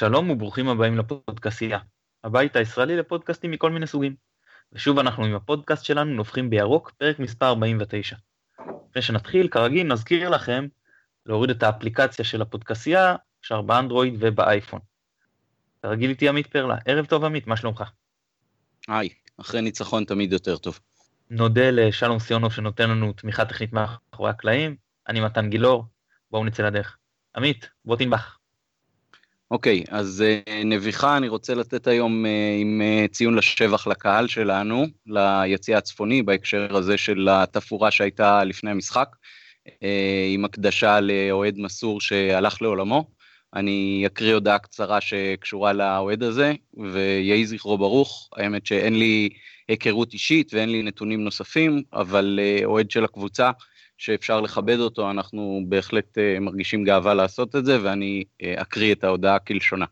שלום וברוכים הבאים לפודקאסייה, הבית הישראלי לפודקאסטים מכל מיני סוגים. ושוב אנחנו עם הפודקאסט שלנו נובחים בירוק, פרק מספר 49. לפני שנתחיל, כרגיל נזכיר לכם להוריד את האפליקציה של הפודקאסייה, אפשר באנדרואיד ובאייפון. כרגיל איתי עמית פרלה, ערב טוב עמית, מה שלומך? היי, אחרי ניצחון תמיד יותר טוב. נודה לשלום סיונוב שנותן לנו תמיכה טכנית מאחורי הקלעים, אני מתן גילאור, בואו נצא לדרך. עמית, בוא תנבח. אוקיי, אז uh, נביחה אני רוצה לתת היום uh, עם uh, ציון לשבח לקהל שלנו, ליציע הצפוני בהקשר הזה של התפאורה שהייתה לפני המשחק, עם הקדשה לאוהד מסור שהלך לעולמו. אני אקריא הודעה קצרה שקשורה לאוהד הזה, ויהי זכרו ברוך. האמת שאין לי היכרות אישית ואין לי נתונים נוספים, אבל אוהד של הקבוצה שאפשר לכבד אותו, אנחנו בהחלט uh, מרגישים גאווה לעשות את זה, ואני uh, אקריא את ההודעה כלשונה.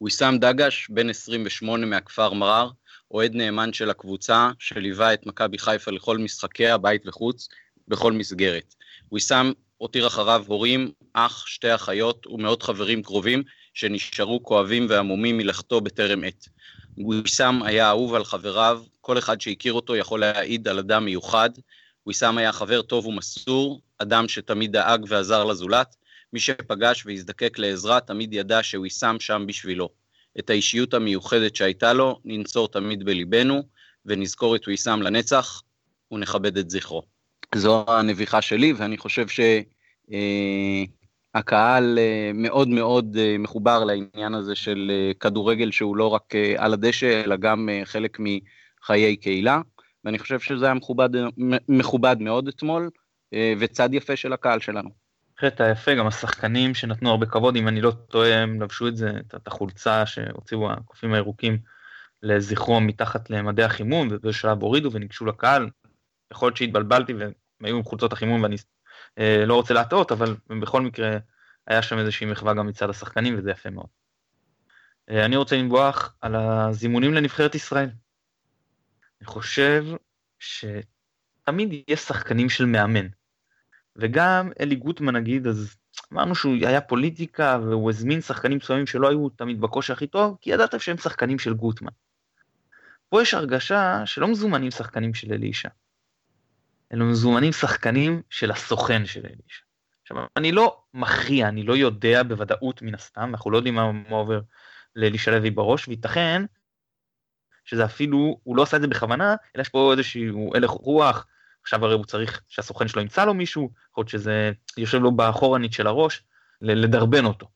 ויסאם דגש, בן 28 מהכפר מרר, אוהד נאמן של הקבוצה, שליווה את מכבי חיפה לכל משחקיה, בית וחוץ, בכל מסגרת. ויסאם הותיר אחריו הורים, אח, שתי אחיות ומאות חברים קרובים, שנשארו כואבים ועמומים מלכתו בטרם עת. ויסאם היה אהוב על חבריו, כל אחד שהכיר אותו יכול להעיד על אדם מיוחד, ויסאם היה חבר טוב ומסור, אדם שתמיד דאג ועזר לזולת, מי שפגש והזדקק לעזרה תמיד ידע שוויסאם שם בשבילו. את האישיות המיוחדת שהייתה לו ננצור תמיד בליבנו, ונזכור את ויסאם לנצח, ונכבד את זכרו. זו הנביכה שלי, ואני חושב שהקהל אה, אה, מאוד מאוד אה, מחובר לעניין הזה של כדורגל שהוא לא רק על הדשא, אלא גם חלק מחיי קהילה. ואני חושב שזה היה מכובד, מכובד מאוד אתמול, אה, וצד יפה של הקהל שלנו. היה יפה, גם השחקנים שנתנו הרבה כבוד, אם אני לא טועה, הם לבשו את זה, את החולצה שהוציאו הקופים הירוקים לזכרו מתחת למדי החימום, ובאיזשהו שלב הורידו וניגשו לקהל. יכול להיות שהתבלבלתי והם היו עם חולצות החימום ואני אה, לא רוצה להטעות, אבל בכל מקרה היה שם איזושהי מחווה גם מצד השחקנים וזה יפה מאוד. אה, אני רוצה לנבוח על הזימונים לנבחרת ישראל. אני חושב שתמיד יש שחקנים של מאמן. וגם אלי גוטמן נגיד, אז אמרנו שהוא היה פוליטיקה והוא הזמין שחקנים מסוימים שלא היו תמיד בכושר הכי טוב, כי ידעת שהם שחקנים של גוטמן. פה יש הרגשה שלא מזומנים שחקנים של אלישע, אלא מזומנים שחקנים של הסוכן של אלישע. עכשיו, אני לא מכריע, אני לא יודע בוודאות מן הסתם, אנחנו לא יודעים מה עובר לאלישע לוי בראש, וייתכן שזה אפילו, הוא לא עשה את זה בכוונה, אלא יש פה איזשהו הלך רוח, עכשיו הרי הוא צריך שהסוכן שלו ימצא לו מישהו, יכול להיות שזה יושב לו באחורנית של הראש, לדרבן אותו.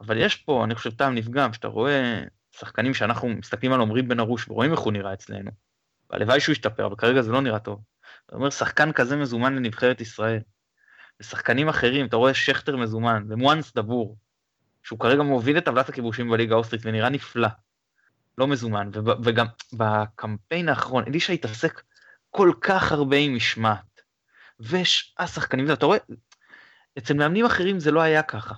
אבל יש פה, אני חושב, טעם נפגם, שאתה רואה שחקנים שאנחנו מסתכלים על עמרי בן ארוש ורואים איך הוא נראה אצלנו, והלוואי שהוא ישתפר, אבל כרגע זה לא נראה טוב. אתה אומר, שחקן כזה מזומן לנבחרת ישראל, ושחקנים אחרים, אתה רואה שכטר מזומן, ומואנס דבור, שהוא כרגע מוביל את טבלת הכיבושים בליגה האוסטרית ונראה נפלא. לא מזומן, וגם בקמפיין האחרון, אלישע התעסק כל כך הרבה עם משמעת. והשחקנים, אתה רואה, אצל מאמנים אחרים זה לא היה ככה.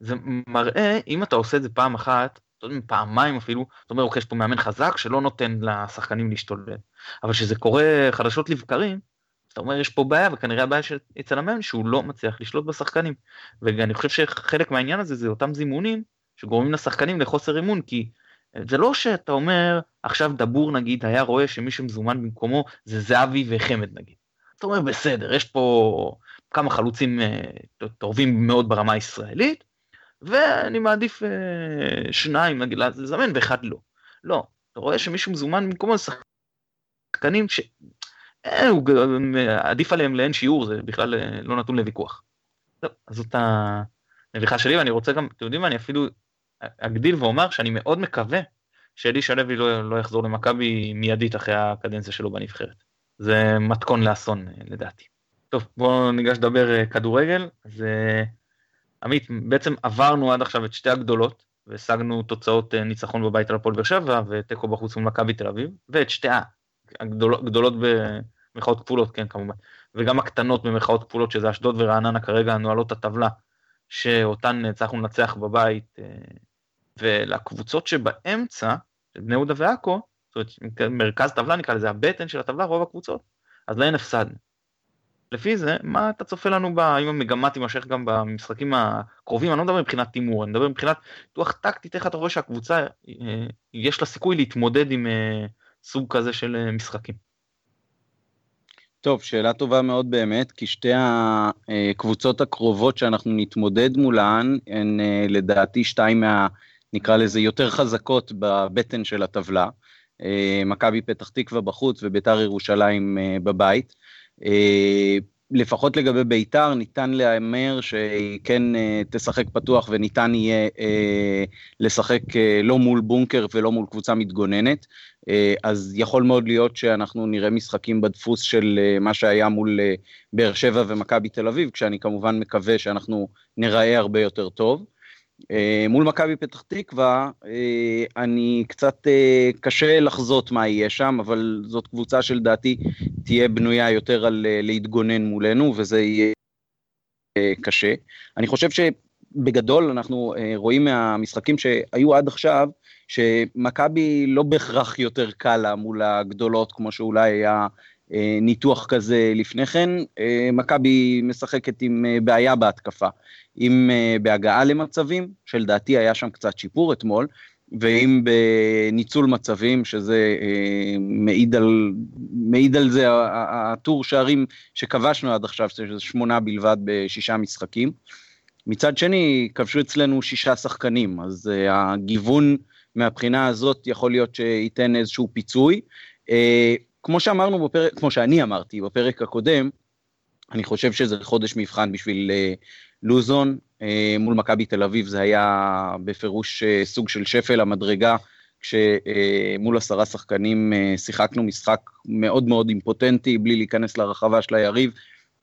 זה מראה, אם אתה עושה את זה פעם אחת, פעמיים אפילו, אתה אומר, אוקיי, יש פה מאמן חזק שלא נותן לשחקנים להשתולל. אבל כשזה קורה חדשות לבקרים, אתה אומר, יש פה בעיה, וכנראה הבעיה אצל המאמן שהוא לא מצליח לשלוט בשחקנים. ואני חושב שחלק מהעניין הזה זה אותם זימונים שגורמים לשחקנים לחוסר אמון, כי זה לא שאתה אומר, עכשיו דבור נגיד היה רואה שמי שמזומן במקומו זה זהבי וחמד נגיד. אתה אומר, בסדר, יש פה כמה חלוצים uh, טובים מאוד ברמה הישראלית, ואני מעדיף uh, שניים נגיד לזמן ואחד לא. לא, אתה רואה שמישהו מזומן במקומו זה שחקנים ש... אה, הוא עדיף עליהם לאין שיעור, זה בכלל לא נתון לוויכוח. טוב, אז זאת הנביכה שלי, ואני רוצה גם, אתם יודעים מה, אני אפילו אגדיל ואומר שאני מאוד מקווה שאלישע לוי לא, לא יחזור למכבי מיידית אחרי הקדנציה שלו בנבחרת. זה מתכון לאסון לדעתי. טוב, בואו ניגש לדבר אה, כדורגל. אז אה, עמית, בעצם עברנו עד עכשיו את שתי הגדולות, והשגנו תוצאות אה, ניצחון בבית על הפועל באר שבע, ותיקו בחוץ מול מכבי תל אביב, ואת שתי הגדולות במרכאות כפולות, כן כמובן, וגם הקטנות במרכאות כפולות, שזה אשדוד ורעננה כרגע נועלות הטבלה, שאותן הצלחנו לנצח בבית ולקבוצות שבאמצע, בני יהודה ועכו, זאת אומרת, מרכז טבלה נקרא לזה, הבטן של הטבלה, רוב הקבוצות, אז להן הפסדנו. לפי זה, מה אתה צופה לנו, ב, האם המגמה תימשך גם במשחקים הקרובים, אני לא מדבר מבחינת תימור, אני מדבר מבחינת פיתוח טקטית, איך אתה רואה שהקבוצה, אה, יש לה סיכוי להתמודד עם אה, סוג כזה של אה, משחקים. טוב, שאלה טובה מאוד באמת, כי שתי הקבוצות הקרובות שאנחנו נתמודד מולן, הן לדעתי שתיים מה, נקרא לזה, יותר חזקות בבטן של הטבלה. מכבי פתח תקווה בחוץ וביתר ירושלים בבית. אה, לפחות לגבי ביתר ניתן להמר שהיא כן אה, תשחק פתוח וניתן יהיה אה, לשחק לא מול בונקר ולא מול קבוצה מתגוננת. אז יכול מאוד להיות שאנחנו נראה משחקים בדפוס של מה שהיה מול באר שבע ומכבי תל אביב, כשאני כמובן מקווה שאנחנו נראה הרבה יותר טוב. אה, מול מכבי פתח תקווה, אה, אני קצת אה, קשה לחזות מה יהיה שם, אבל זאת קבוצה שלדעתי תהיה בנויה יותר על להתגונן מולנו, וזה יהיה קשה. אני חושב שבגדול אנחנו רואים מהמשחקים שהיו עד עכשיו, שמכבי לא בהכרח יותר קל לה מול הגדולות, כמו שאולי היה ניתוח כזה לפני כן. מכבי משחקת עם בעיה בהתקפה. אם בהגעה למצבים, שלדעתי היה שם קצת שיפור אתמול, ואם בניצול מצבים, שזה מעיד, על, מעיד על זה הטור שערים שכבשנו עד עכשיו, שזה שמונה בלבד בשישה משחקים. מצד שני, כבשו אצלנו שישה שחקנים, אז uh, הגיוון מהבחינה הזאת יכול להיות שייתן איזשהו פיצוי. Uh, כמו שאמרנו בפרק, כמו שאני אמרתי בפרק הקודם, אני חושב שזה חודש מבחן בשביל uh, לוזון אה, מול מכבי תל אביב זה היה בפירוש אה, סוג של שפל המדרגה, כשמול עשרה שחקנים אה, שיחקנו משחק מאוד מאוד אימפוטנטי, בלי להיכנס לרחבה של היריב,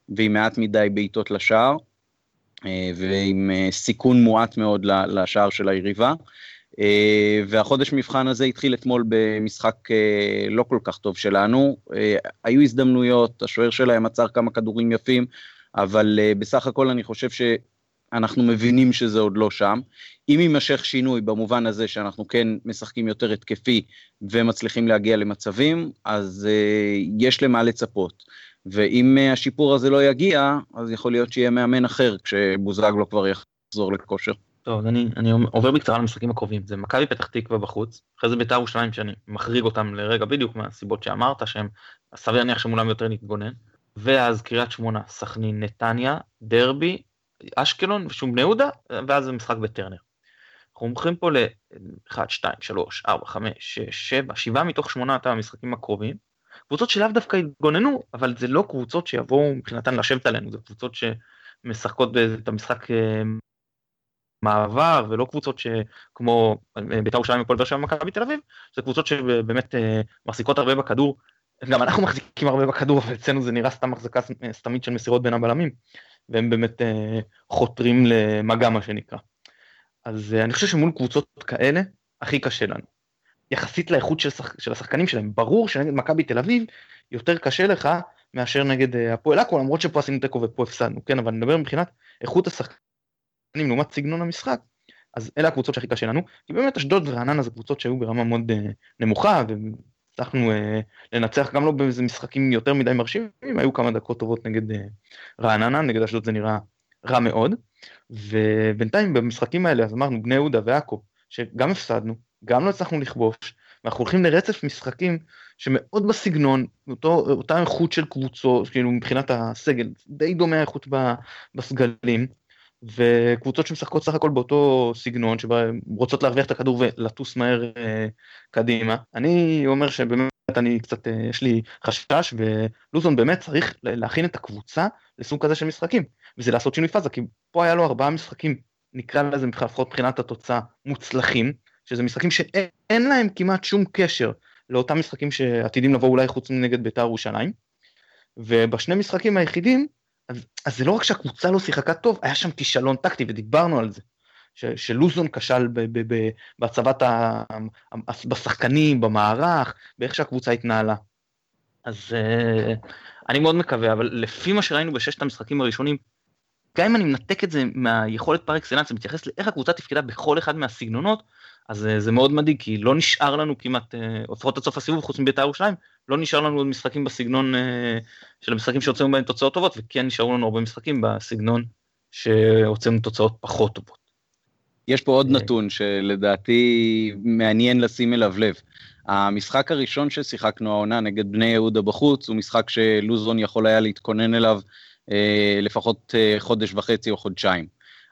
ועם מעט מדי בעיטות לשער, ועם סיכון מועט מאוד לשער של היריבה. והחודש מבחן הזה התחיל אתמול במשחק לא כל כך טוב שלנו. היו הזדמנויות, השוער שלהם עצר כמה כדורים יפים, אבל בסך הכל אני חושב שאנחנו מבינים שזה עוד לא שם. אם יימשך שינוי במובן הזה שאנחנו כן משחקים יותר התקפי ומצליחים להגיע למצבים, אז יש למה לצפות. ואם השיפור הזה לא יגיע, אז יכול להיות שיהיה מאמן אחר כשבוזגלו כבר יחזור לכושר. טוב, אני, אני עובר בקצרה למשחקים הקרובים. זה מכבי פתח תקווה בחוץ, אחרי זה בית"ר ירושלים שאני מחריג אותם לרגע בדיוק מהסיבות שאמרת, שהם, סביר להניח שמולם יותר נתגונן. ואז קריית שמונה, סכנין, נתניה, דרבי, אשקלון ושום בני יהודה, ואז זה משחק בטרנר. אנחנו הולכים פה ל-1, 2, 3, 4, 5, 6, 7, 7 מתוך שמונת המשחקים הקרובים. קבוצות שלאו דווקא התגוננו, אבל זה לא קבוצות שיבואו מבחינתן לשבת עלינו, זה קבוצות שמשחקות את המשחק אה, מעבר, ולא קבוצות שכמו אה, בית"ר ירושלים, הפועל באר שבע ומכבי תל אביב, זה קבוצות שבאמת אה, מחזיקות הרבה בכדור, גם אנחנו מחזיקים הרבה בכדור, אבל אצלנו זה נראה סתם החזקה סתמית של מסירות בין הבלמים, והם באמת אה, חותרים למגע מה שנקרא. אז אה, אני חושב שמול קבוצות כאלה, הכי קשה לנו. יחסית לאיכות של, שח, של השחקנים שלהם, ברור שנגד מכבי תל אביב, יותר קשה לך מאשר נגד אה, הפועל עכו, למרות שפה עשינו תיקו ופה הפסדנו, כן, אבל אני מדבר מבחינת איכות השחקנים לעומת סגנון המשחק, אז אלה הקבוצות שהכי קשה לנו, כי באמת אשדוד ורעננה זה קבוצות שהיו ברמה מאוד uh, נמוכה, הצלחנו uh, לנצח גם לא באיזה משחקים יותר מדי מרשימים, היו כמה דקות טובות נגד uh, רעננה, נגד אשדוד זה נראה רע מאוד, ובינתיים במשחקים האלה אז אמרנו בני יהודה ועכו, שגם הפסדנו, גם לא הצלחנו לכבוש, ואנחנו הולכים לרצף משחקים שמאוד בסגנון, אותו, אותה איכות של קבוצות, כאילו מבחינת הסגל, די דומה האיכות בסגלים, וקבוצות שמשחקות סך הכל באותו סגנון, שהן רוצות להרוויח את הכדור ולטוס מהר אה, קדימה. אני אומר שבאמת אני קצת, אה, יש לי חשש, ולוזון באמת צריך להכין את הקבוצה לסוג כזה של משחקים, וזה לעשות שינוי פאזה, כי פה היה לו ארבעה משחקים, נקרא לזה לפחות מבחינת התוצאה, מוצלחים, שזה משחקים שאין להם כמעט שום קשר לאותם משחקים שעתידים לבוא אולי חוץ מנגד בית"ר ירושלים, ובשני משחקים היחידים, אז, אז זה לא רק שהקבוצה לא שיחקה טוב, היה שם כישלון טקטי ודיברנו על זה. ש, שלוזון כשל בהצבת ה, בשחקנים, במערך, באיך שהקבוצה התנהלה. אז uh, אני מאוד מקווה, אבל לפי מה שראינו בששת המשחקים הראשונים, גם אם אני מנתק את זה מהיכולת פר אקסלנס ומתייחס לאיך הקבוצה תפקדה בכל אחד מהסגנונות, אז זה מאוד מדאיג, כי לא נשאר לנו כמעט, לפחות עד סוף הסיבוב, חוץ מבית"ר ירושלים, לא נשאר לנו עוד משחקים בסגנון של המשחקים שהוצאנו בהם תוצאות טובות, וכן נשארו לנו הרבה משחקים בסגנון שהוצאנו תוצאות פחות טובות. יש פה עוד נתון שלדעתי מעניין לשים אליו לב. המשחק הראשון ששיחקנו העונה נגד בני יהודה בחוץ, הוא משחק שלוזון יכול היה להתכונן אליו אה, לפחות אה, חודש וחצי או חודשיים.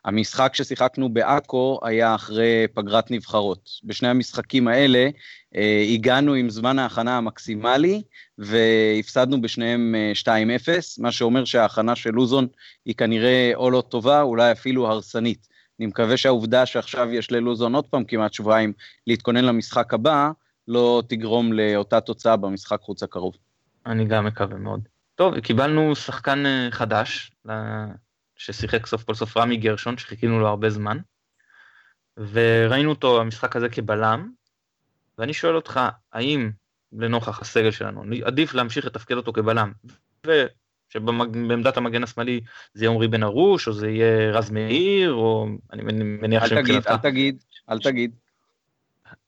המשחק ששיחקנו בעכו היה אחרי פגרת נבחרות. בשני המשחקים האלה אה, הגענו עם זמן ההכנה המקסימלי והפסדנו בשניהם 2-0, מה שאומר שההכנה של לוזון היא כנראה או לא טובה, אולי אפילו הרסנית. אני מקווה שהעובדה שעכשיו יש ללוזון עוד פעם כמעט שבועיים להתכונן למשחק הבא, לא תגרום לאותה תוצאה במשחק חוץ הקרוב. אני גם מקווה מאוד. טוב, קיבלנו שחקן אה, חדש, ששיחק סוף כל סוף רמי גרשון, שחיכינו לו הרבה זמן, וראינו אותו במשחק הזה כבלם, ואני שואל אותך, האם לנוכח הסגל שלנו, עדיף להמשיך לתפקד אותו כבלם, שבעמדת המגן השמאלי זה יהיה עמרי בן ארוש, או זה יהיה רז מאיר, או אני מניח שמבחינתך... אל תגיד, אל תגיד.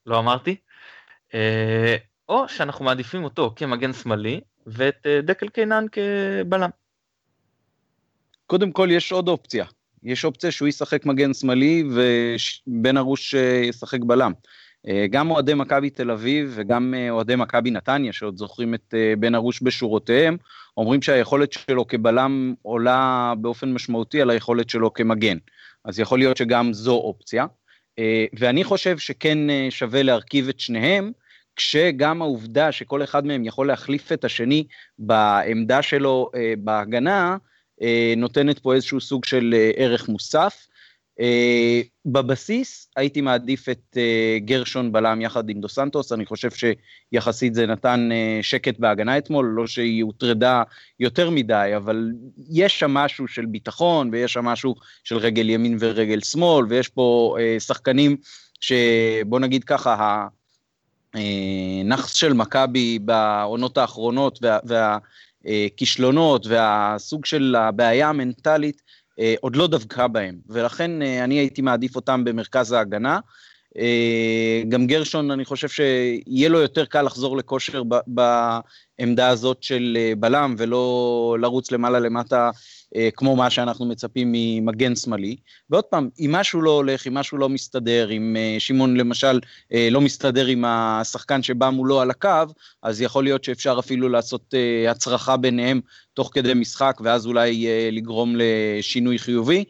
לא אמרתי? אה, או שאנחנו מעדיפים אותו כמגן שמאלי, ואת אה, דקל קינן כבלם. קודם כל יש עוד אופציה, יש אופציה שהוא ישחק מגן שמאלי ובן ארוש אה, ישחק בלם. גם אוהדי מכבי תל אביב וגם אוהדי מכבי נתניה שעוד זוכרים את בן ארוש בשורותיהם, אומרים שהיכולת שלו כבלם עולה באופן משמעותי על היכולת שלו כמגן. אז יכול להיות שגם זו אופציה. ואני חושב שכן שווה להרכיב את שניהם, כשגם העובדה שכל אחד מהם יכול להחליף את השני בעמדה שלו אה, בהגנה, אה, נותנת פה איזשהו סוג של אה, ערך מוסף. אה, בבסיס הייתי מעדיף את אה, גרשון בלם יחד עם דו סנטוס, אני חושב שיחסית זה נתן אה, שקט בהגנה אתמול, לא שהיא הוטרדה יותר מדי, אבל יש שם משהו של ביטחון ויש שם משהו של רגל ימין ורגל שמאל, ויש פה אה, שחקנים שבוא נגיד ככה, הנכס של מכבי בעונות האחרונות והכישלונות וה, והסוג של הבעיה המנטלית אה, עוד לא דבקה בהם, ולכן אה, אני הייתי מעדיף אותם במרכז ההגנה. אה, גם גרשון, אני חושב שיהיה לו יותר קל לחזור לכושר בעמדה הזאת של בלם ולא לרוץ למעלה למטה אה, כמו מה שאנחנו מצפים ממגן שמאלי. ועוד פעם, אם משהו לא הולך, אם משהו לא מסתדר, אם אה, שמעון למשל אה, לא מסתדר עם השחקן שבא מולו על הקו, אז יכול להיות שאפשר אפילו לעשות הצרחה ביניהם תוך כדי משחק, ואז אולי לגרום לשינוי חיובי.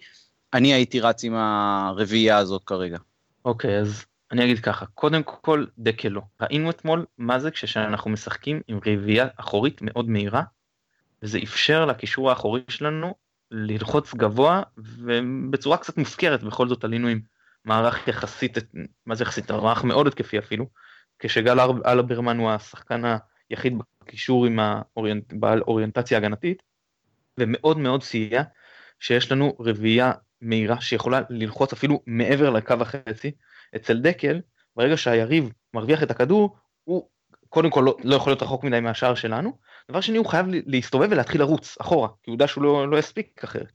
אני הייתי רץ עם הרביעייה הזאת כרגע. אוקיי, אז אני אגיד ככה, קודם כל דקלו. ראינו אתמול מה זה כשאנחנו משחקים עם רביעייה אחורית מאוד מהירה, וזה אפשר לקישור האחורי שלנו ללחוץ גבוה ובצורה קצת מופקרת בכל זאת עלינו עם מערך יחסית מה זה יחסית מערך מאוד התקפי אפילו כשגל אלברמן הוא השחקן היחיד בקישור עם האוריינט, בעל אוריינטציה הגנתית ומאוד מאוד סייע שיש לנו רביעייה מהירה שיכולה ללחוץ אפילו מעבר לקו החצי אצל דקל ברגע שהיריב מרוויח את הכדור הוא קודם כל לא, לא יכול להיות רחוק מדי מהשער שלנו דבר שני הוא חייב להסתובב ולהתחיל לרוץ אחורה כי הוא יודע שהוא לא, לא יספיק אחרת.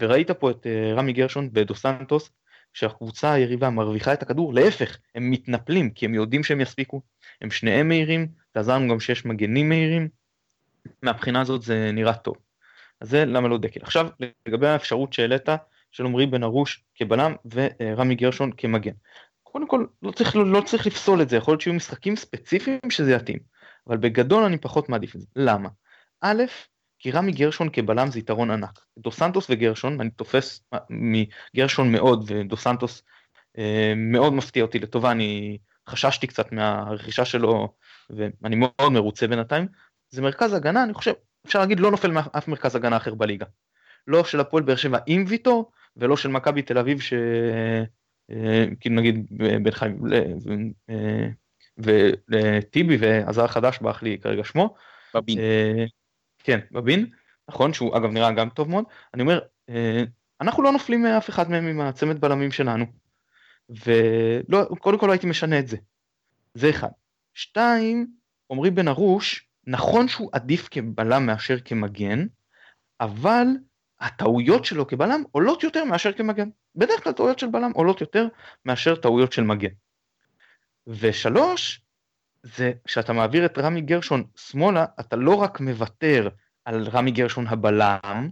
וראית פה את uh, רמי גרשון בדו סנטוס שהקבוצה היריבה מרוויחה את הכדור להפך הם מתנפלים כי הם יודעים שהם יספיקו הם שניהם מהירים זה עזר לנו גם שיש מגנים מהירים מהבחינה הזאת זה נראה טוב. אז זה למה לא דקל. עכשיו לגבי האפשרות שהעלית של עמרי בן ארוש כבלם ורמי גרשון כמגן. קודם כל לא צריך, לא, לא צריך לפסול את זה יכול להיות שיהיו משחקים ספציפיים שזה יתאים. אבל בגדול אני פחות מעדיף את זה. למה? א', כי רמי גרשון כבלם זה יתרון ענק. דו סנטוס וגרשון, אני תופס מגרשון מאוד ודו סנטוס אה, מאוד מפתיע אותי לטובה, אני חששתי קצת מהרכישה שלו ואני מאוד מרוצה בינתיים. זה מרכז הגנה, אני חושב, אפשר להגיד לא נופל מאף מרכז הגנה אחר בליגה. לא של הפועל באר שבע עם ויטור ולא של מכבי תל אביב ש... אה, כאילו נגיד בן חיים, אה, וטיבי והזר החדש ברח לי כרגע שמו. בבין. אה, כן, בבין, נכון, שהוא אגב נראה גם טוב מאוד. אני אומר, אה, אנחנו לא נופלים מאף אחד מהם עם הצמד בלמים שלנו. וקודם כל לא הייתי משנה את זה. זה אחד. שתיים, עמרי בן ארוש, נכון שהוא עדיף כבלם מאשר כמגן, אבל הטעויות שלו כבלם עולות יותר מאשר כמגן. בדרך כלל טעויות של בלם עולות יותר מאשר טעויות של מגן. ושלוש, זה כשאתה מעביר את רמי גרשון שמאלה, אתה לא רק מוותר על רמי גרשון הבלם,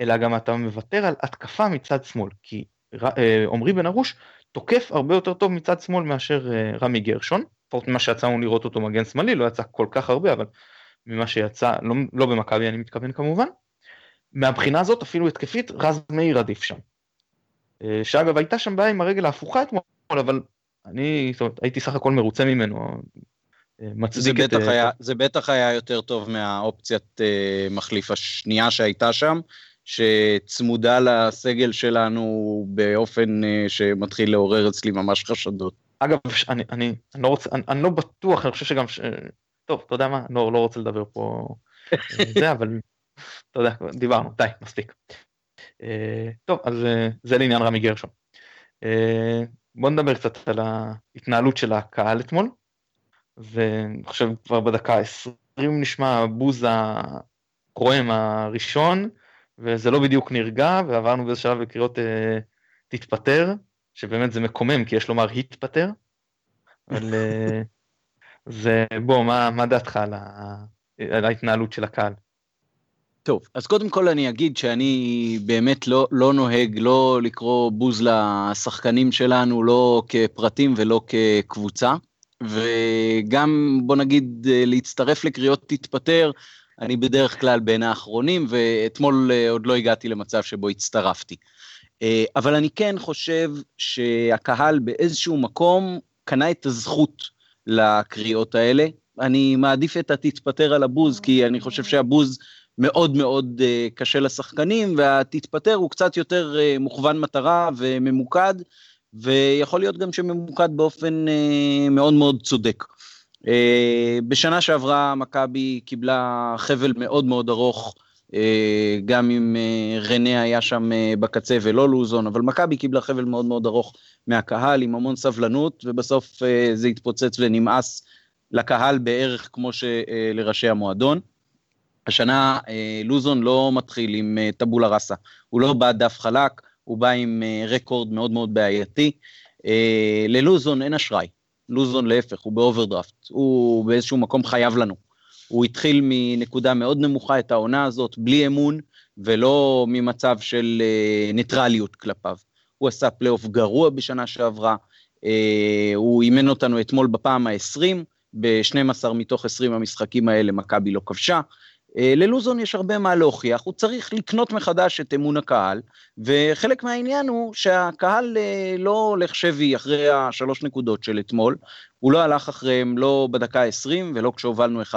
אלא גם אתה מוותר על התקפה מצד שמאל, כי אה, עמרי בן ארוש תוקף הרבה יותר טוב מצד שמאל מאשר אה, רמי גרשון, לפחות ממה שיצא לנו לראות אותו מגן שמאלי, לא יצא כל כך הרבה, אבל ממה שיצא, לא, לא במכבי אני מתכוון כמובן. מהבחינה הזאת אפילו התקפית רז מאיר עדיף שם. אה, שאגב הייתה שם בעיה עם הרגל ההפוכה אתמול, אבל אני זאת אומרת, הייתי סך הכל מרוצה ממנו. מצדיק זה את... בטח היה, זה בטח היה יותר טוב מהאופציית מחליף השנייה שהייתה שם, שצמודה לסגל שלנו באופן אה, שמתחיל לעורר אצלי ממש חשדות. אגב, אני, אני, אני לא רוצה, אני, אני לא בטוח, אני חושב שגם, ש... טוב, אתה יודע מה, לא, לא רוצה לדבר פה אה, זה, אבל אתה יודע, דיברנו, די, מספיק. אה, טוב, אז זה לעניין רמי גרשון. בוא נדבר קצת על ההתנהלות של הקהל אתמול, ואני חושב כבר בדקה 20 נשמע הבוז הרועם הראשון, וזה לא בדיוק נרגע, ועברנו באיזה שלב בקריאות אה, תתפטר, שבאמת זה מקומם, כי יש לומר התפטר, אבל אה, זה, בוא, מה, מה דעתך על, ה, על ההתנהלות של הקהל? טוב, אז קודם כל אני אגיד שאני באמת לא, לא נוהג לא לקרוא בוז לשחקנים שלנו, לא כפרטים ולא כקבוצה, וגם בוא נגיד להצטרף לקריאות תתפטר, אני בדרך כלל בין האחרונים, ואתמול אה, עוד לא הגעתי למצב שבו הצטרפתי. אה, אבל אני כן חושב שהקהל באיזשהו מקום קנה את הזכות לקריאות האלה. אני מעדיף את התתפטר על הבוז, כי אני חושב שהבוז מאוד מאוד אה, קשה לשחקנים, והתתפטר הוא קצת יותר מוכוון מטרה וממוקד, ויכול להיות גם שממוקד באופן מאוד מאוד צודק. אה, בשנה שעברה מכבי קיבלה חבל מאוד מאוד ארוך, אה, גם אם אה, רנה היה שם בקצה ולא לוזון, אבל מכבי קיבלה חבל מאוד מאוד ארוך מהקהל עם המון סבלנות, ובסוף זה התפוצץ ונמאס לקהל בערך כמו שלראשי המועדון. השנה לוזון לא מתחיל עם טבולה ראסה, הוא לא בא דף חלק, הוא בא עם רקורד מאוד מאוד בעייתי. ללוזון אין אשראי, לוזון להפך, הוא באוברדרפט, הוא באיזשהו מקום חייב לנו. הוא התחיל מנקודה מאוד נמוכה את העונה הזאת, בלי אמון, ולא ממצב של אה, ניטרליות כלפיו. הוא עשה פלייאוף גרוע בשנה שעברה, אה, הוא אימן אותנו אתמול בפעם ה-20, ב-12 מתוך 20 המשחקים האלה מכבי לא כבשה, אה, ללוזון יש הרבה מה להוכיח, הוא צריך לקנות מחדש את אמון הקהל, וחלק מהעניין הוא שהקהל אה, לא הולך שבי אחרי השלוש נקודות של אתמול, הוא לא הלך אחריהם לא בדקה ה-20 ולא כשהובלנו 1-0,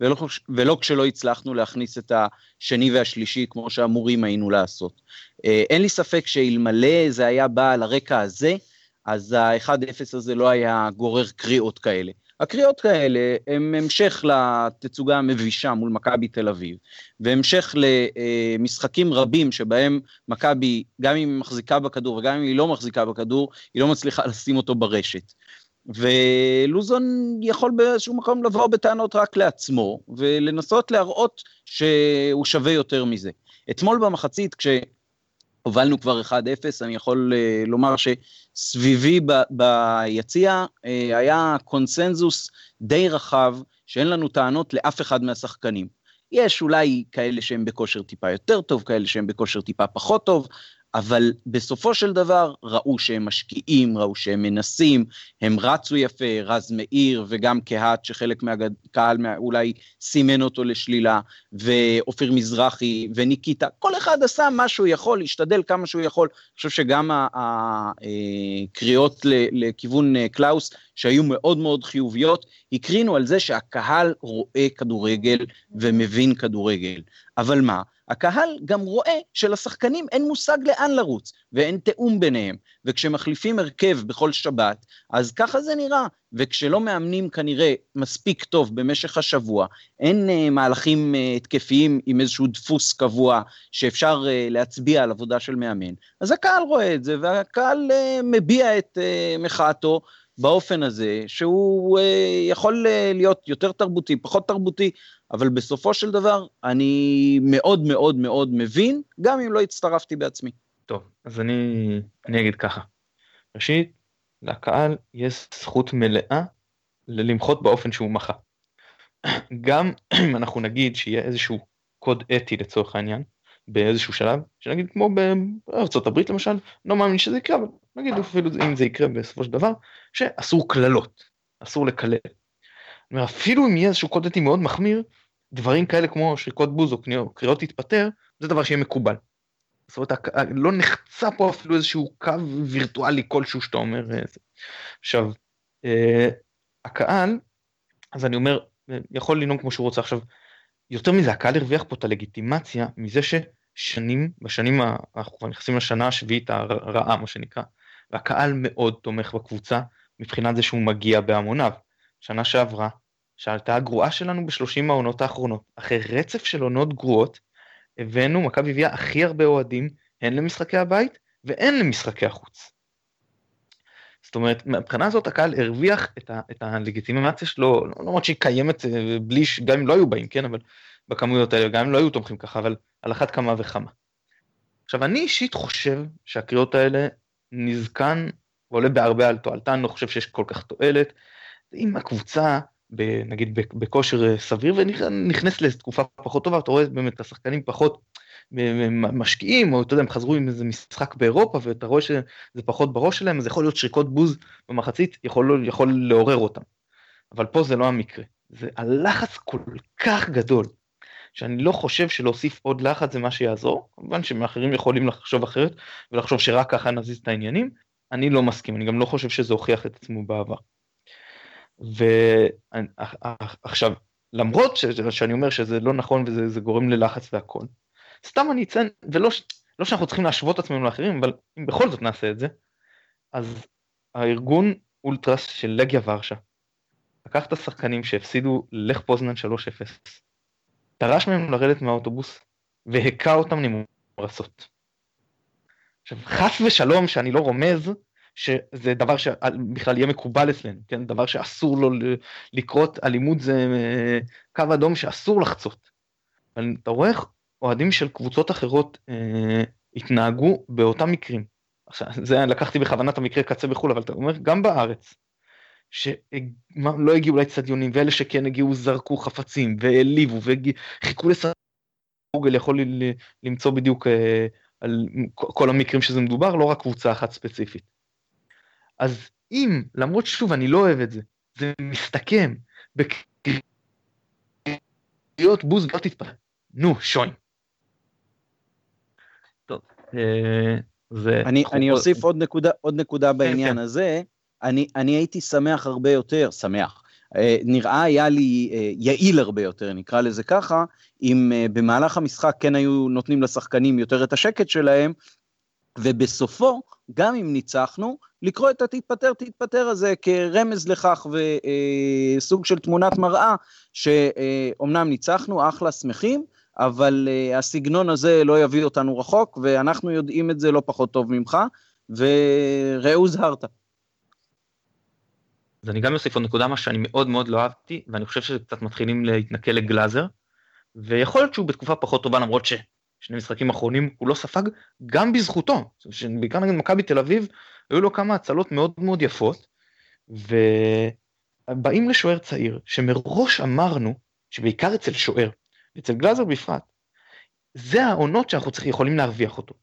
ולא, ולא כשלא הצלחנו להכניס את השני והשלישי כמו שאמורים היינו לעשות. אה, אין לי ספק שאלמלא זה היה בא על הרקע הזה, אז ה-1-0 הזה לא היה גורר קריאות כאלה. הקריאות האלה הם המשך לתצוגה המבישה מול מכבי תל אביב, והמשך למשחקים רבים שבהם מכבי, גם אם היא מחזיקה בכדור וגם אם היא לא מחזיקה בכדור, היא לא מצליחה לשים אותו ברשת. ולוזון יכול באיזשהו מקום לבוא בטענות רק לעצמו, ולנסות להראות שהוא שווה יותר מזה. אתמול במחצית, כש... הובלנו כבר 1-0, אני יכול uh, לומר שסביבי ב, ביציע uh, היה קונסנזוס די רחב, שאין לנו טענות לאף אחד מהשחקנים. יש אולי כאלה שהם בכושר טיפה יותר טוב, כאלה שהם בכושר טיפה פחות טוב, אבל בסופו של דבר ראו שהם משקיעים, ראו שהם מנסים, הם רצו יפה, רז מאיר וגם קהת שחלק מהקהל אולי סימן אותו לשלילה, ואופיר מזרחי וניקיטה, כל אחד עשה מה שהוא יכול, השתדל כמה שהוא יכול. אני חושב שגם הקריאות לכיוון אה, קלאוס, שהיו מאוד מאוד חיוביות, הקרינו על זה שהקהל רואה כדורגל ומבין כדורגל. אבל מה? הקהל גם רואה שלשחקנים אין מושג לאן לרוץ, ואין תיאום ביניהם, וכשמחליפים הרכב בכל שבת, אז ככה זה נראה, וכשלא מאמנים כנראה מספיק טוב במשך השבוע, אין uh, מהלכים uh, התקפיים עם איזשהו דפוס קבוע שאפשר uh, להצביע על עבודה של מאמן, אז הקהל רואה את זה, והקהל uh, מביע את uh, מחאתו, באופן הזה, שהוא אה, יכול אה, להיות יותר תרבותי, פחות תרבותי, אבל בסופו של דבר אני מאוד מאוד מאוד מבין, גם אם לא הצטרפתי בעצמי. טוב, אז אני, אני אגיד ככה. ראשית, לקהל יש זכות מלאה למחות באופן שהוא מחה. גם אם אנחנו נגיד שיהיה איזשהו קוד אתי לצורך העניין, באיזשהו שלב, שנגיד כמו בארצות הברית למשל, לא מאמין שזה יקרה, אבל נגיד אפילו אם זה יקרה בסופו של דבר, שאסור קללות, אסור לקלל. אפילו אם יהיה איזשהו קוד אתי מאוד מחמיר, דברים כאלה כמו שריקות בוז או קריאות להתפטר, זה דבר שיהיה מקובל. זאת אומרת, לא נחצה פה אפילו איזשהו קו וירטואלי כלשהו שאתה אומר. אה, עכשיו, אה, הקהל, אז אני אומר, יכול לנהוג כמו שהוא רוצה. עכשיו, יותר מזה, הקהל הרוויח פה את הלגיטימציה מזה ששנים, בשנים, אנחנו כבר נכנסים לשנה השביעית הרעה, מה שנקרא, והקהל מאוד תומך בקבוצה מבחינת זה שהוא מגיע בהמוניו. שנה שעברה, שהייתה הגרועה שלנו בשלושים העונות האחרונות. אחרי רצף של עונות גרועות, הבאנו, מכבי הביאה הכי הרבה אוהדים, הן למשחקי הבית והן למשחקי החוץ. זאת אומרת, מבחינה הזאת הקהל הרוויח את, ה, את הלגיטימציה שלו, לא למרות שהיא קיימת אה, בלי, גם אם לא היו באים, כן, אבל בכמויות האלה, גם אם לא היו תומכים ככה, אבל על אחת כמה וכמה. עכשיו, אני אישית חושב שהקריאות האלה נזקן ועולה בהרבה על תועלתן, לא חושב שיש כל כך תועלת. אם הקבוצה נגיד בכושר אה, סביר ונכנס לתקופה פחות טובה, אתה רואה באמת את השחקנים פחות משקיעים, או אתה יודע, הם חזרו עם איזה משחק באירופה ואתה רואה שזה פחות בראש שלהם, אז יכול להיות שריקות בוז במחצית יכול, יכול לעורר אותם. אבל פה זה לא המקרה. זה הלחץ כל כך גדול, שאני לא חושב שלהוסיף עוד לחץ זה מה שיעזור, כמובן שמאחרים יכולים לחשוב אחרת ולחשוב שרק ככה נזיז את העניינים, אני לא מסכים, אני גם לא חושב שזה הוכיח את עצמו בעבר. ועכשיו, למרות ש... שאני אומר שזה לא נכון וזה גורם ללחץ והכל, סתם אני אציין, ולא לא שאנחנו צריכים להשוות עצמנו לאחרים, אבל אם בכל זאת נעשה את זה, אז הארגון אולטרס של לגיה ורשה, לקח את השחקנים שהפסידו לך פוזנן 3-0, דרש מהם לרדת מהאוטובוס והכה אותם נמרצות. עכשיו, חס ושלום שאני לא רומז שזה דבר שבכלל יהיה מקובל אצלנו, כן? דבר שאסור לו לקרות, אלימות זה אה, קו אדום שאסור לחצות. אבל אתה רואה איך אוהדים של קבוצות אחרות אה, התנהגו באותם מקרים. עכשיו, זה לקחתי בכוונת המקרה קצה בחו"ל, אבל אתה אומר, גם בארץ, שלא הגיעו לאצטדיונים, ואלה שכן הגיעו זרקו חפצים, והעליבו, וחיכו לסרט, גוגל יכול למצוא בדיוק אה, על כל המקרים שזה מדובר, לא רק קבוצה אחת ספציפית. אז אם, למרות ששוב, אני לא אוהב את זה, זה מסתכם בקריאות בוז לא תתפרע. נו, שוין. טוב, אה, זה... אני, אני אוסיף עוד נקודה, עוד נקודה כן, בעניין כן. הזה. אני, אני הייתי שמח הרבה יותר, שמח. אה, נראה היה לי אה, יעיל הרבה יותר, נקרא לזה ככה, אם במהלך המשחק כן היו נותנים לשחקנים יותר את השקט שלהם, ובסופו, גם אם ניצחנו, לקרוא את התתפטר תתפטר הזה כרמז לכך וסוג של תמונת מראה שאומנם ניצחנו, אחלה, שמחים, אבל uh, הסגנון הזה לא יביא אותנו רחוק, ואנחנו יודעים את זה לא פחות טוב ממך, וראו הוזהרת. אז אני גם אוסיף עוד נקודה, מה שאני מאוד מאוד לא אהבתי, ואני חושב שקצת מתחילים להתנכל לגלאזר, ויכול להיות שהוא בתקופה פחות טובה, למרות ששני משחקים אחרונים הוא לא ספג, גם בזכותו, בעיקר נגד מכבי תל אביב, היו לו כמה הצלות מאוד מאוד יפות, ובאים לשוער צעיר, שמראש אמרנו, שבעיקר אצל שוער, אצל גלאזר בפרט, זה העונות שאנחנו צריכים, יכולים להרוויח אותו.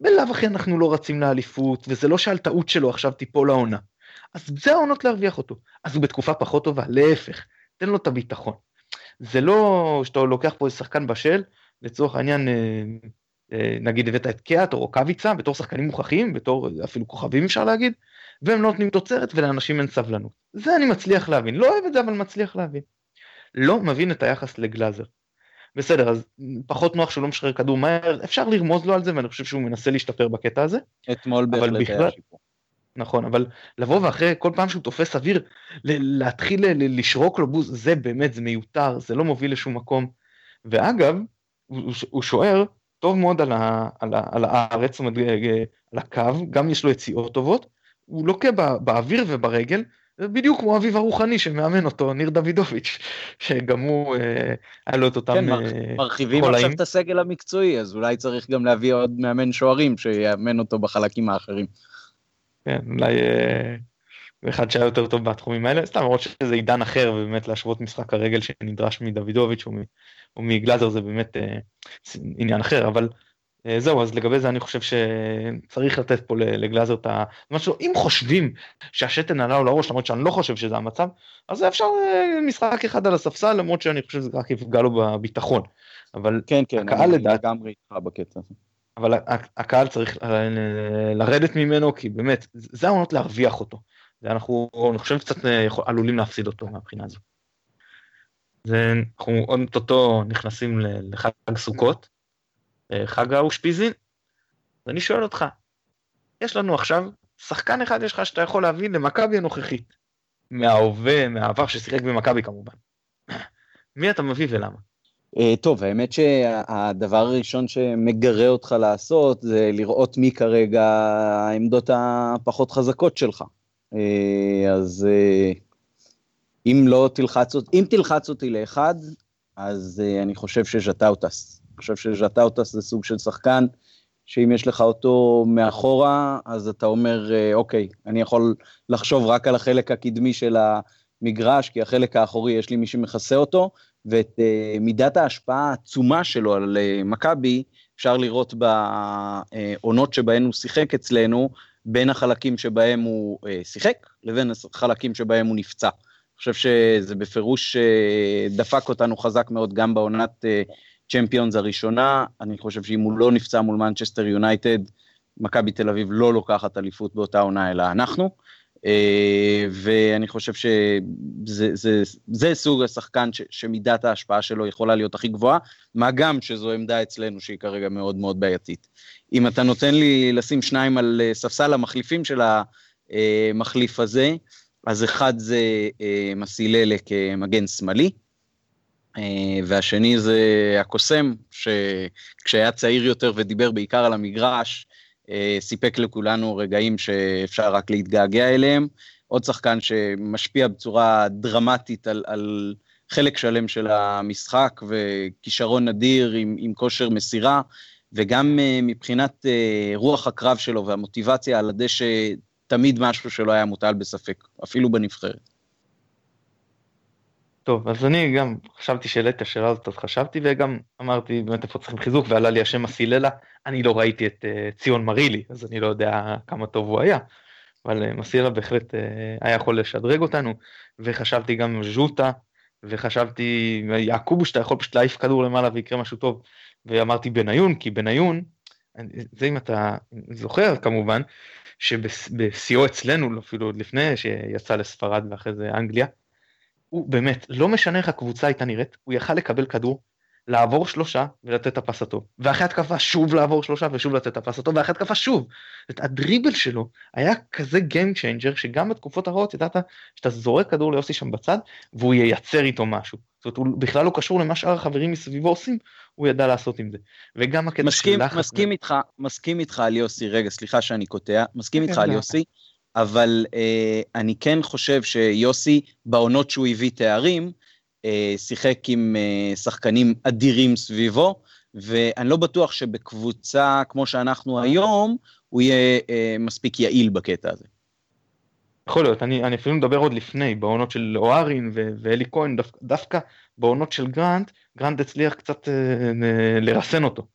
בלאו הכי אנחנו לא רצים לאליפות, וזה לא שעל טעות שלו עכשיו תיפול העונה. אז זה העונות להרוויח אותו. אז הוא בתקופה פחות טובה, להפך, תן לו את הביטחון. זה לא שאתה לוקח פה איזה שחקן בשל, לצורך העניין, אה, אה, נגיד הבאת את קיאט או רוקאביצה בתור שחקנים מוכחים, בתור אפילו כוכבים אפשר להגיד, והם לא נותנים תוצרת ולאנשים אין סבלנות. זה אני מצליח להבין, לא אוהב את זה אבל מצליח להבין. לא מבין את היחס לגלאזר. בסדר, אז פחות נוח שהוא לא משחרר כדור מהר, אפשר לרמוז לו על זה ואני חושב שהוא מנסה להשתפר בקטע הזה. אתמול בהחלט היה שיפור. נכון, אבל לבוא ואחרי כל פעם שהוא תופס אוויר, להתחיל לשרוק לו בוז, זה באמת, זה מיותר, זה לא מוביל לשום מקום. ואגב, הוא, הוא שוער טוב מאוד על, ה, על, ה, על הארץ, זאת אומרת, אה, על הקו, גם יש לו יציאות טובות, הוא לוקה באוויר וברגל, בדיוק כמו אביו הרוחני שמאמן אותו, ניר דוידוביץ', שגם הוא, אה, היה לו את אותם כן, אה, מרחיבים עכשיו את הסגל המקצועי, אז אולי צריך גם להביא עוד מאמן שוערים שיאמן אותו בחלקים האחרים. כן, אולי אה, אחד שהיה יותר טוב בתחומים האלה, סתם למרות שזה עידן אחר, ובאמת להשוות משחק הרגל שנדרש מדוידוביץ' או מגלאזר זה באמת עניין אחר, אבל אה, זהו, אז לגבי זה אני חושב שצריך לתת פה לגלאזר את ה... משהו, אם חושבים שהשתן עלה לו לראש, למרות שאני לא חושב שזה המצב, אז אפשר אה, משחק אחד על הספסל, למרות שאני חושב שזה רק יפגע לו בביטחון. אבל כן, כן, הקהל לדעת... לגמרי איתך בקטע הזה. אבל הקהל צריך אה, לרדת ממנו, כי באמת, זה העונות להרוויח אותו. ואנחנו, אני חושב, קצת עלולים להפסיד אותו מהבחינה הזו. זה, עוד אוטוטו נכנסים לחג סוכות. אה, חג האושפיזין. ואני שואל אותך, יש לנו עכשיו שחקן אחד יש לך שאתה יכול להביא למכבי הנוכחית, מההווה, מהעבר ששיחק במכבי כמובן. מי אתה מביא ולמה? אה, טוב, האמת שהדבר הראשון שמגרה אותך לעשות זה לראות מי כרגע העמדות הפחות חזקות שלך. אה, אז אה, אם לא תלחץ אותי, אם תלחץ אותי לאחד, אז אה, אני חושב שז'וטאוטס אני חושב שז'וטאוטס זה סוג של שחקן, שאם יש לך אותו מאחורה, אז אתה אומר, אה, אוקיי, אני יכול לחשוב רק על החלק הקדמי של המגרש, כי החלק האחורי יש לי מי שמכסה אותו, ואת uh, מידת ההשפעה העצומה שלו על uh, מכבי, אפשר לראות בעונות שבהן הוא שיחק אצלנו, בין החלקים שבהם הוא uh, שיחק, לבין החלקים שבהם הוא נפצע. אני חושב שזה בפירוש uh, דפק אותנו חזק מאוד גם בעונת uh, צ'מפיונס הראשונה, אני חושב שאם הוא לא נפצע מול מנצ'סטר יונייטד, מכבי תל אביב לא לוקחת אליפות באותה עונה, אלא אנחנו. אה, ואני חושב שזה זה, זה סוג השחקן ש, שמידת ההשפעה שלו יכולה להיות הכי גבוהה, מה גם שזו עמדה אצלנו שהיא כרגע מאוד מאוד בעייתית. אם אתה נותן לי לשים שניים על אה, ספסל המחליפים של המחליף הזה, אז אחד זה אה, מסיללה כמגן שמאלי, אה, והשני זה הקוסם, שכשהיה צעיר יותר ודיבר בעיקר על המגרש, אה, סיפק לכולנו רגעים שאפשר רק להתגעגע אליהם. עוד שחקן שמשפיע בצורה דרמטית על, על חלק שלם של המשחק, וכישרון נדיר עם, עם כושר מסירה, וגם אה, מבחינת רוח הקרב שלו והמוטיבציה על הדשא, תמיד משהו שלא היה מוטל בספק, אפילו בנבחרת. טוב, אז אני גם חשבתי שהעלית את השאלה הזאת, אז חשבתי וגם אמרתי באמת איפה צריכים חיזוק, ועלה לי השם מסיללה, אני לא ראיתי את uh, ציון מרילי, אז אני לא יודע כמה טוב הוא היה, אבל uh, מסיללה בהחלט uh, היה יכול לשדרג אותנו, וחשבתי גם ז'וטה, וחשבתי יעקובו שאתה יכול פשוט להעיף כדור למעלה ויקרה משהו טוב, ואמרתי בניון, כי בניון, זה אם אתה זוכר כמובן, שבשיאו אצלנו, אפילו עוד לפני שיצא לספרד ואחרי זה אנגליה, הוא באמת, לא משנה איך הקבוצה הייתה נראית, הוא יכל לקבל כדור, לעבור שלושה ולתת את הפס הטוב. ואחרי התקפה שוב לעבור שלושה ושוב לתת את הפס הטוב, ואחרי התקפה שוב. את הדריבל שלו היה כזה Game Changer, שגם בתקופות הרעות ידעת שאתה זורק כדור ליוסי שם בצד, והוא ייצר איתו משהו. זאת אומרת, הוא בכלל לא קשור למה שאר החברים מסביבו עושים, הוא ידע לעשות עם זה. וגם הקטע של לחץ... מסכים איתך, מסכים איתך על יוסי, רגע, סליחה שאני קוטע, מסכים איתך על יוסי. אבל אה, אני כן חושב שיוסי, בעונות שהוא הביא תארים, אה, שיחק עם אה, שחקנים אדירים סביבו, ואני לא בטוח שבקבוצה כמו שאנחנו היום, הוא יהיה אה, מספיק יעיל בקטע הזה. יכול להיות, אני, אני אפילו מדבר עוד לפני, בעונות של אוהרין ואלי כהן, דו, דווקא בעונות של גרנט, גרנט הצליח קצת אה, לרסן אותו.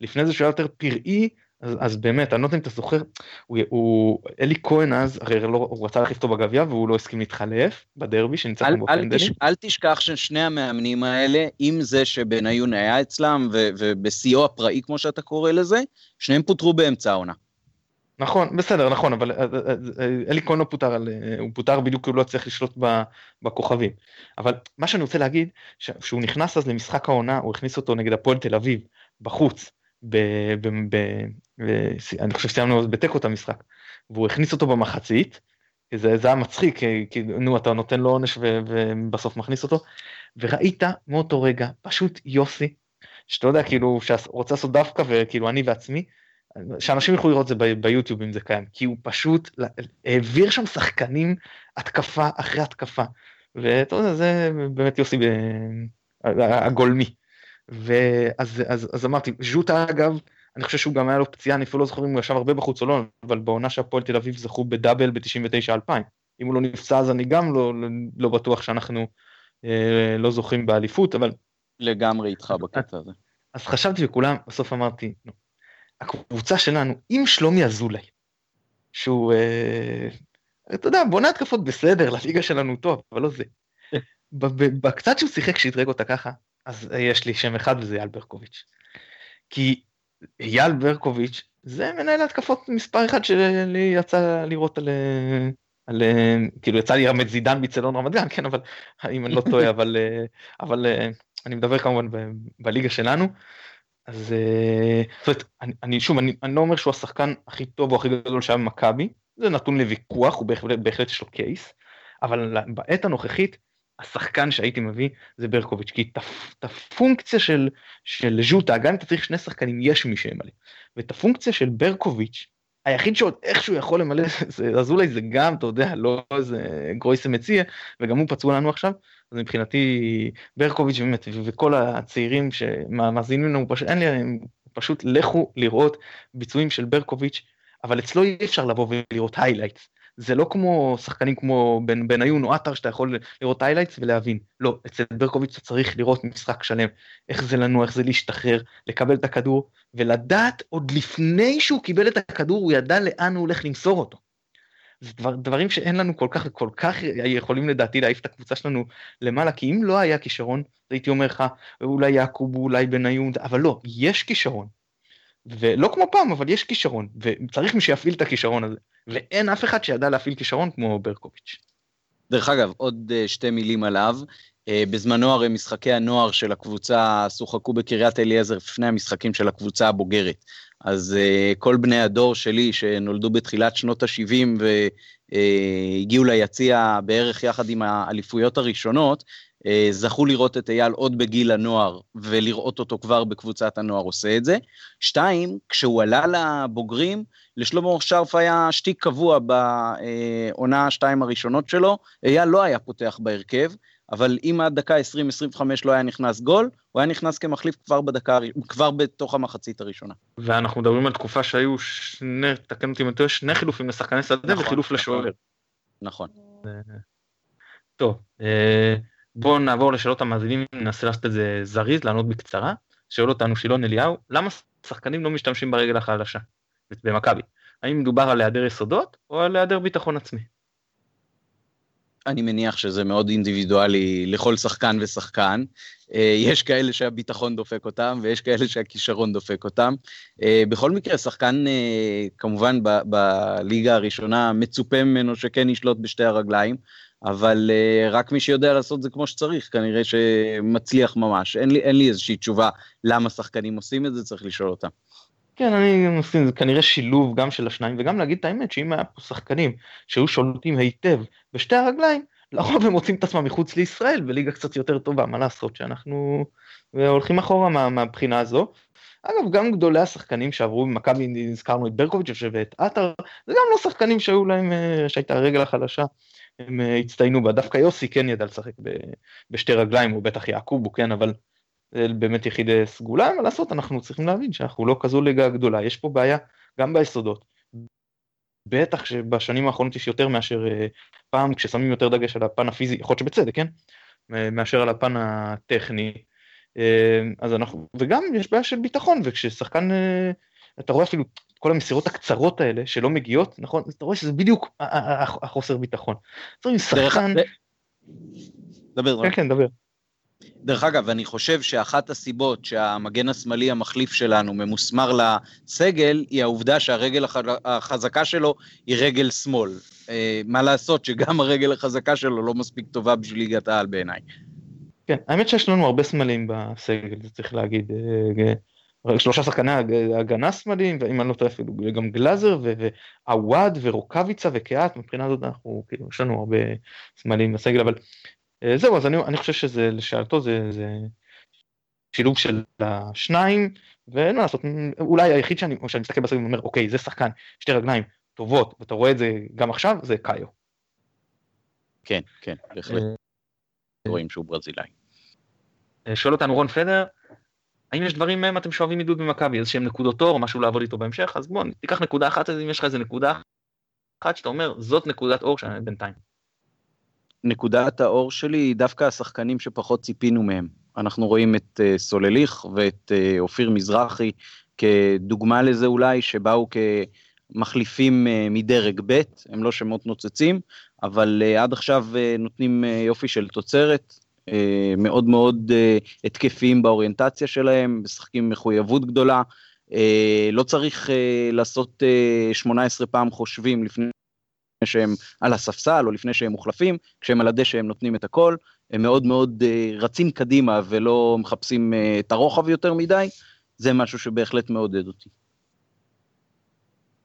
לפני זה שהוא היה יותר פראי, אז, אז באמת, אני לא יודע אם אתה זוכר, הוא, הוא, אלי כהן אז, הרי לא, הוא רצה להחליף אותו בגביע והוא לא הסכים להתחלף בדרבי שניצחנו בפנדלים. אל תשכח ששני המאמנים האלה, עם זה שבניון היה אצלם ובשיאו הפראי כמו שאתה קורא לזה, שניהם פוטרו באמצע העונה. נכון, בסדר, נכון, אבל אה, אה, אה, אלי כהן לא פוטר, על, הוא פוטר בדיוק כי הוא לא צריך לשלוט בכוכבים. אבל מה שאני רוצה להגיד, שהוא נכנס אז למשחק העונה, הוא הכניס אותו נגד הפועל תל אביב, בחוץ, ב, ב, ב, ב, אני חושב שסיימנו בתיקו את המשחק, והוא הכניס אותו במחצית, זה, זה היה מצחיק, כי נו אתה נותן לו עונש ובסוף מכניס אותו, וראית מאותו רגע פשוט יוסי, שאתה יודע כאילו שרוצה לעשות דווקא וכאילו אני ועצמי, שאנשים יוכלו לראות את זה ביוטיוב אם זה קיים, כי הוא פשוט העביר שם שחקנים התקפה אחרי התקפה, ואתה יודע, זה באמת יוסי הגולמי. ואז אז, אז אמרתי, ז'וטה אגב, אני חושב שהוא גם היה לו פציעה, אני אפילו לא זוכר אם הוא ישב הרבה בחוץ או לא, אבל בעונה שהפועל תל אביב זכו בדאבל ב-99-2000. אם הוא לא נפצע אז אני גם לא, לא בטוח שאנחנו אה, לא זוכים באליפות, אבל... לגמרי איתך בקטע הזה. אז חשבתי וכולם, בסוף אמרתי, נו, הקבוצה שלנו, עם שלומי אזולאי, שהוא, אה, אתה יודע, בונה התקפות בסדר, לליגה שלנו טוב, אבל לא זה. בקצת שהוא שיחק, שאתרג אותה ככה, אז יש לי שם אחד וזה אייל ברקוביץ'. כי אייל ברקוביץ' זה מנהל התקפות מספר אחד שלי יצא לראות על, על כאילו יצא לי את זידן בצלון רמת גן, כן, אבל אם אני לא טועה, אבל, אבל אני מדבר כמובן ב, בליגה שלנו. אז זאת אומרת, אני, אני שוב, אני, אני לא אומר שהוא השחקן הכי טוב או הכי גדול שהיה במכבי, זה נתון לוויכוח, הוא בהחלט, בהחלט יש לו קייס, אבל בעת הנוכחית, השחקן שהייתי מביא זה ברקוביץ', כי את הפונקציה של, של ז'וטה, גם אם אתה צריך שני שחקנים, יש מי שימלא. ואת הפונקציה של ברקוביץ', היחיד שעוד איכשהו יכול למלא, זה אזולאי זה גם, אתה יודע, לא איזה גרויסע מציאה, וגם הוא פצוע לנו עכשיו, אז מבחינתי ברקוביץ' באמת, וכל הצעירים שמאזינים לנו, פשוט, אין לי, פשוט לכו לראות ביצועים של ברקוביץ', אבל אצלו אי אפשר לבוא ולראות highlights. זה לא כמו שחקנים כמו בן, בניון או עטר שאתה יכול לראות highlights ולהבין. לא, אצל ברקוביץ' אתה צריך לראות משחק שלם, איך זה לנוע, איך זה להשתחרר, לקבל את הכדור, ולדעת עוד לפני שהוא קיבל את הכדור, הוא ידע לאן הוא הולך למסור אותו. זה דבר, דברים שאין לנו כל כך, כל כך יכולים לדעתי להעיף את הקבוצה שלנו למעלה, כי אם לא היה כישרון, הייתי אומר לך, אולי יעקוב, אולי בניון, אבל לא, יש כישרון. ולא כמו פעם, אבל יש כישרון, וצריך מי שיפעיל את הכישרון הזה. ואין אף אחד שידע להפעיל כישרון כמו ברקוביץ'. דרך אגב, עוד אה, שתי מילים עליו. אה, בזמנו הרי משחקי הנוער של הקבוצה שוחקו בקריית אליעזר לפני המשחקים של הקבוצה הבוגרת. אז uh, כל בני הדור שלי שנולדו בתחילת שנות ה-70 והגיעו ליציע בערך יחד עם האליפויות הראשונות, אה, זכו לראות את אייל עוד בגיל הנוער ולראות אותו כבר בקבוצת הנוער עושה את זה. שתיים, כשהוא עלה לבוגרים, לשלמה שרף היה שטיק קבוע בעונה שתיים הראשונות שלו, אייל לא היה פותח בהרכב, אבל אם עד דקה 20-25 לא היה נכנס גול, הוא היה נכנס כמחליף כבר בדקה, כבר בתוך המחצית הראשונה. ואנחנו מדברים על תקופה שהיו שני, תקן אותי אם אתה שני חילופים לשחקני שדה נכון, וחילוף נכון, לשוער. נכון. טוב, אה, בואו נעבור לשאלות המאזינים, ננסה לעשות את זה זריז, לענות בקצרה. שואל אותנו שילון אליהו, למה שחקנים לא משתמשים ברגל החלשה במכבי? האם מדובר על היעדר יסודות או על היעדר ביטחון עצמי? אני מניח שזה מאוד אינדיבידואלי לכל שחקן ושחקן. אה, יש כאלה שהביטחון דופק אותם ויש כאלה שהכישרון דופק אותם. אה, בכל מקרה, שחקן אה, כמובן בליגה הראשונה מצופה ממנו שכן ישלוט בשתי הרגליים. אבל uh, רק מי שיודע לעשות זה כמו שצריך, כנראה שמצליח ממש. אין לי, אין לי איזושהי תשובה למה שחקנים עושים את זה, צריך לשאול אותם. כן, אני מסכים, זה כנראה שילוב גם של השניים, וגם להגיד את האמת שאם היה פה שחקנים שהיו שולטים היטב בשתי הרגליים, לרוב הם מוצאים את עצמם מחוץ לישראל בליגה קצת יותר טובה, מה לעשות שאנחנו הולכים אחורה מה, מהבחינה הזו. אגב, גם גדולי השחקנים שעברו ממכבי, נזכרנו את ברקוביץ' ואת עטר, זה גם לא שחקנים שהיו להם, אה, שהייתה הרגל החלשה הם אה, הצטיינו בה, דווקא יוסי כן ידע לשחק בשתי רגליים, הוא בטח יעקוב, הוא כן, אבל באמת יחיד סגולה, מה לעשות, אנחנו צריכים להבין שאנחנו לא כזו ליגה גדולה, יש פה בעיה גם ביסודות. בטח שבשנים האחרונות יש יותר מאשר אה, פעם כששמים יותר דגש על הפן הפיזי, יכול להיות שבצדק, כן? מאשר על הפן הטכני. אה, אז אנחנו, וגם יש בעיה של ביטחון, וכששחקן, אתה רואה אפילו כל המסירות הקצרות האלה שלא מגיעות, נכון? אתה רואה שזה בדיוק החוסר ביטחון. צריך שחקן... דבר, כן, כן, דבר. דרך אגב, אני חושב שאחת הסיבות שהמגן השמאלי המחליף שלנו ממוסמר לסגל, היא העובדה שהרגל החזקה שלו היא רגל שמאל. אה, מה לעשות שגם הרגל החזקה שלו לא מספיק טובה בשביל ליגת העל בעיניי. כן, האמת שיש לנו הרבה סמלים בסגל, זה צריך להגיד. אה, שלושה שחקני הגנה שמאליים, ואם אני לא טועה אפילו גם גלאזר ועווד ורוקאביצה וקהת, מבחינה זאת אנחנו, כאילו, יש לנו הרבה סמלים בסגל, אבל אה, זהו, אז אני, אני חושב שזה, לשאלתו זה, זה שילוב של השניים, ואין מה לעשות, אולי היחיד שאני, שאני מסתכל בסרט ואומר, אוקיי, זה שחקן, שתי רגליים טובות, ואתה רואה את זה גם עכשיו, זה קאיו. כן, כן, בהחלט. רואים שהוא ברזילאי. שואל אותנו רון פדר, האם יש דברים מהם אתם שואבים עידוד במכבי, איזה שהם נקודות אור, משהו לעבוד איתו בהמשך, אז בוא, תיקח נקודה אחת, אם יש לך איזה נקודה אחת שאתה אומר, זאת נקודת אור בינתיים. נקודת האור שלי היא דווקא השחקנים שפחות ציפינו מהם. אנחנו רואים את uh, סולליך ואת uh, אופיר מזרחי כדוגמה לזה אולי, שבאו כמחליפים uh, מדרג ב', הם לא שמות נוצצים, אבל uh, עד עכשיו uh, נותנים uh, יופי של תוצרת, מאוד מאוד uh, התקפיים באוריינטציה שלהם, משחקים מחויבות גדולה. Uh, לא צריך לעשות uh, 18 פעם חושבים לפני שהם על הספסל או לפני שהם מוחלפים, כשהם על הדשא הם נותנים את הכל, הם מאוד מאוד רצים קדימה ולא מחפשים את הרוחב יותר מדי, זה משהו שבהחלט מעודד אותי.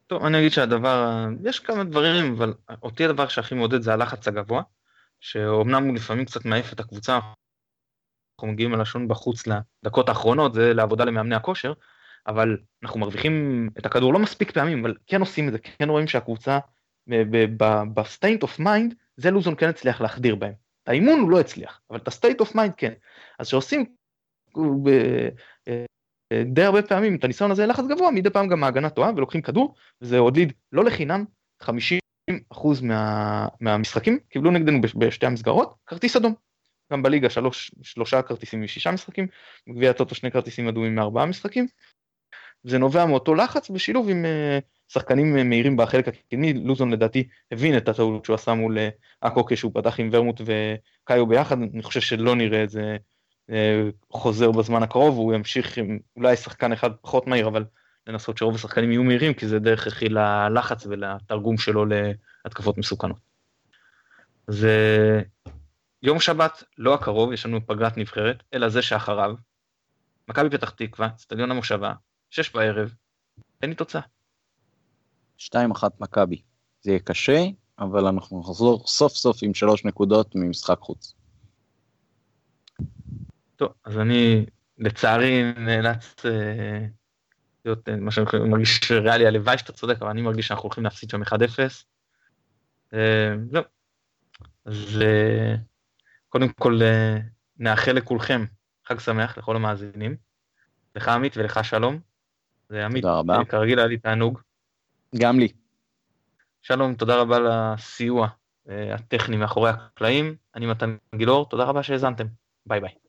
טוב, אני אגיד שהדבר, יש כמה דברים, אבל אותי הדבר שהכי מעודד זה הלחץ הגבוה, שאומנם הוא לפעמים קצת מעיף את הקבוצה, אנחנו מגיעים הלשון בחוץ לדקות האחרונות, זה לעבודה למאמני הכושר, אבל אנחנו מרוויחים את הכדור לא מספיק פעמים, אבל כן עושים את זה, כן רואים שהקבוצה ב state of mind, זה לוזון כן הצליח להחדיר בהם. את האמון הוא לא הצליח, אבל את ה state of mind כן. אז שעושים אה, די הרבה פעמים את הניסיון הזה לחץ גבוה, מדי פעם גם ההגנה טועה ולוקחים כדור, וזה עוד לא לחינם, 50 מה, מהמשחקים קיבלו נגדנו בשתי המסגרות כרטיס אדום. גם בליגה שלוש, שלושה כרטיסים משישה משחקים, בגביע הטוטו שני כרטיסים אדומים מארבעה משחקים. זה נובע מאותו לחץ בשילוב עם uh, שחקנים מהירים בחלק הקדמי, לוזון לדעתי הבין את הטעות שהוא עשה מול אה, עכו כשהוא פתח עם ורמוט וקאיו ביחד, אני חושב שלא נראה את זה אה, חוזר בזמן הקרוב, הוא ימשיך עם אולי שחקן אחד פחות מהיר, אבל לנסות שרוב השחקנים יהיו מהירים, כי זה דרך הכי ללחץ ולתרגום שלו להתקפות מסוכנות. זה יום שבת, לא הקרוב, יש לנו פגרת נבחרת, אלא זה שאחריו, מכבי פתח תקווה, אצטדיון המושבה, שש בערב, אין לי תוצאה. שתיים אחת מכבי. זה יהיה קשה, אבל אנחנו נחזור סוף סוף עם שלוש נקודות ממשחק חוץ. טוב, אז אני לצערי נאלץ אה, להיות אה, מה שאני מרגיש ריאלי, הלוואי שאתה צודק, אבל אני מרגיש שאנחנו הולכים להפסיד שם 1-0. אה, זהו. אז אה, קודם כל נאחל לכולכם חג שמח לכל המאזינים. לך עמית ולך שלום. זה עמית, תודה רבה. כרגיל היה לי תענוג. גם לי. שלום, תודה רבה לסיוע אה, הטכני מאחורי הקלעים. אני מתן גילאור, תודה רבה שהאזנתם. ביי ביי.